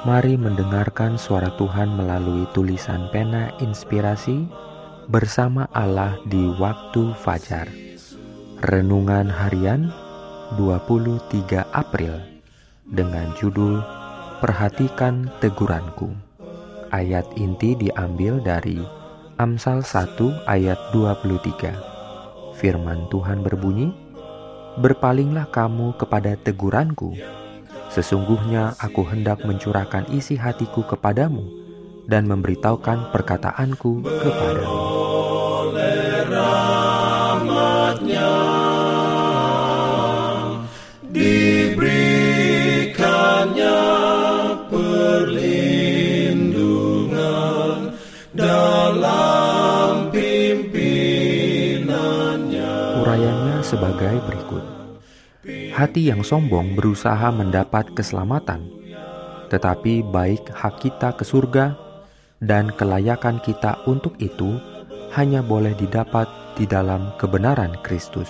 Mari mendengarkan suara Tuhan melalui tulisan pena inspirasi bersama Allah di waktu fajar. Renungan harian 23 April dengan judul Perhatikan Teguranku. Ayat inti diambil dari Amsal 1 ayat 23. Firman Tuhan berbunyi, Berpalinglah kamu kepada teguranku, Sesungguhnya aku hendak mencurahkan isi hatiku kepadamu dan memberitahukan perkataanku kepadamu. diberikannya perlindungan dalam pimpinannya. Urayanya sebagai berikut. Hati yang sombong berusaha mendapat keselamatan, tetapi baik hak kita ke surga dan kelayakan kita untuk itu hanya boleh didapat di dalam kebenaran Kristus.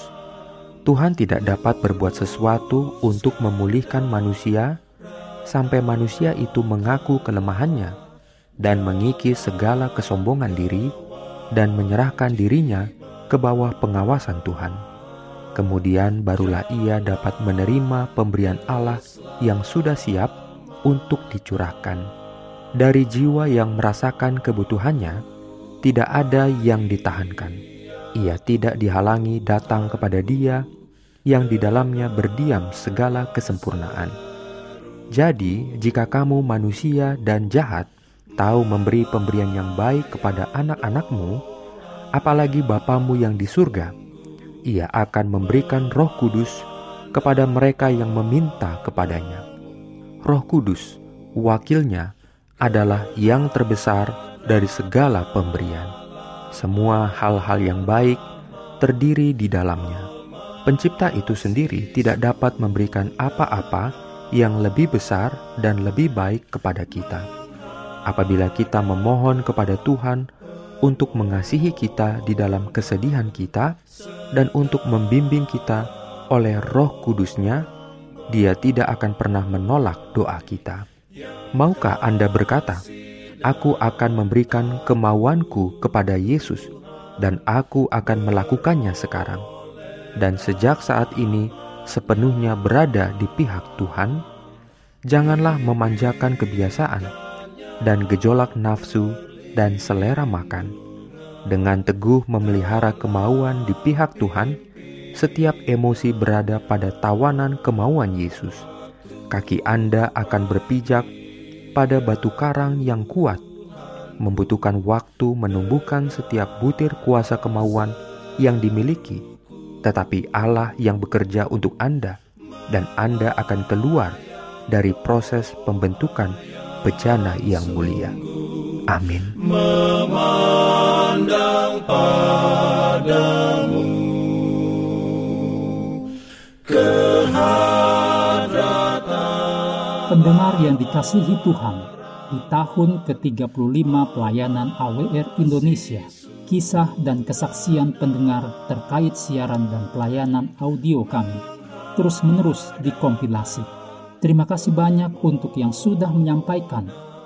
Tuhan tidak dapat berbuat sesuatu untuk memulihkan manusia sampai manusia itu mengaku kelemahannya dan mengikis segala kesombongan diri dan menyerahkan dirinya ke bawah pengawasan Tuhan kemudian barulah ia dapat menerima pemberian Allah yang sudah siap untuk dicurahkan. Dari jiwa yang merasakan kebutuhannya, tidak ada yang ditahankan. Ia tidak dihalangi datang kepada Dia yang di dalamnya berdiam segala kesempurnaan. Jadi, jika kamu manusia dan jahat, tahu memberi pemberian yang baik kepada anak-anakmu, apalagi Bapamu yang di surga ia akan memberikan Roh Kudus kepada mereka yang meminta kepadanya. Roh Kudus, wakilnya, adalah yang terbesar dari segala pemberian. Semua hal-hal yang baik terdiri di dalamnya. Pencipta itu sendiri tidak dapat memberikan apa-apa yang lebih besar dan lebih baik kepada kita. Apabila kita memohon kepada Tuhan untuk mengasihi kita di dalam kesedihan kita dan untuk membimbing kita oleh roh kudusnya, dia tidak akan pernah menolak doa kita. Maukah Anda berkata, Aku akan memberikan kemauanku kepada Yesus dan aku akan melakukannya sekarang. Dan sejak saat ini sepenuhnya berada di pihak Tuhan, janganlah memanjakan kebiasaan dan gejolak nafsu dan selera makan. Dengan teguh memelihara kemauan di pihak Tuhan, setiap emosi berada pada tawanan kemauan Yesus. Kaki Anda akan berpijak pada batu karang yang kuat, membutuhkan waktu menumbuhkan setiap butir kuasa kemauan yang dimiliki, tetapi Allah yang bekerja untuk Anda, dan Anda akan keluar dari proses pembentukan bejana yang mulia. Amin. Memandang padamu Pendengar yang dikasihi Tuhan, di tahun ke-35 pelayanan AWR Indonesia, kisah dan kesaksian pendengar terkait siaran dan pelayanan audio kami terus-menerus dikompilasi. Terima kasih banyak untuk yang sudah menyampaikan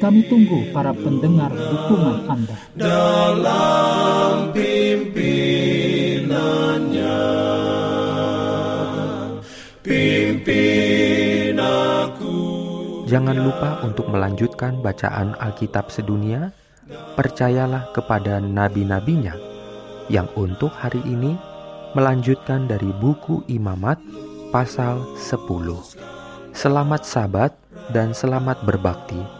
kami tunggu para pendengar dukungan Anda. Dalam pimpinannya, pimpin aku. Jangan lupa untuk melanjutkan bacaan Alkitab sedunia. percayalah kepada nabi-nabinya yang untuk hari ini melanjutkan dari buku Imamat pasal 10. Selamat sabat dan selamat berbakti.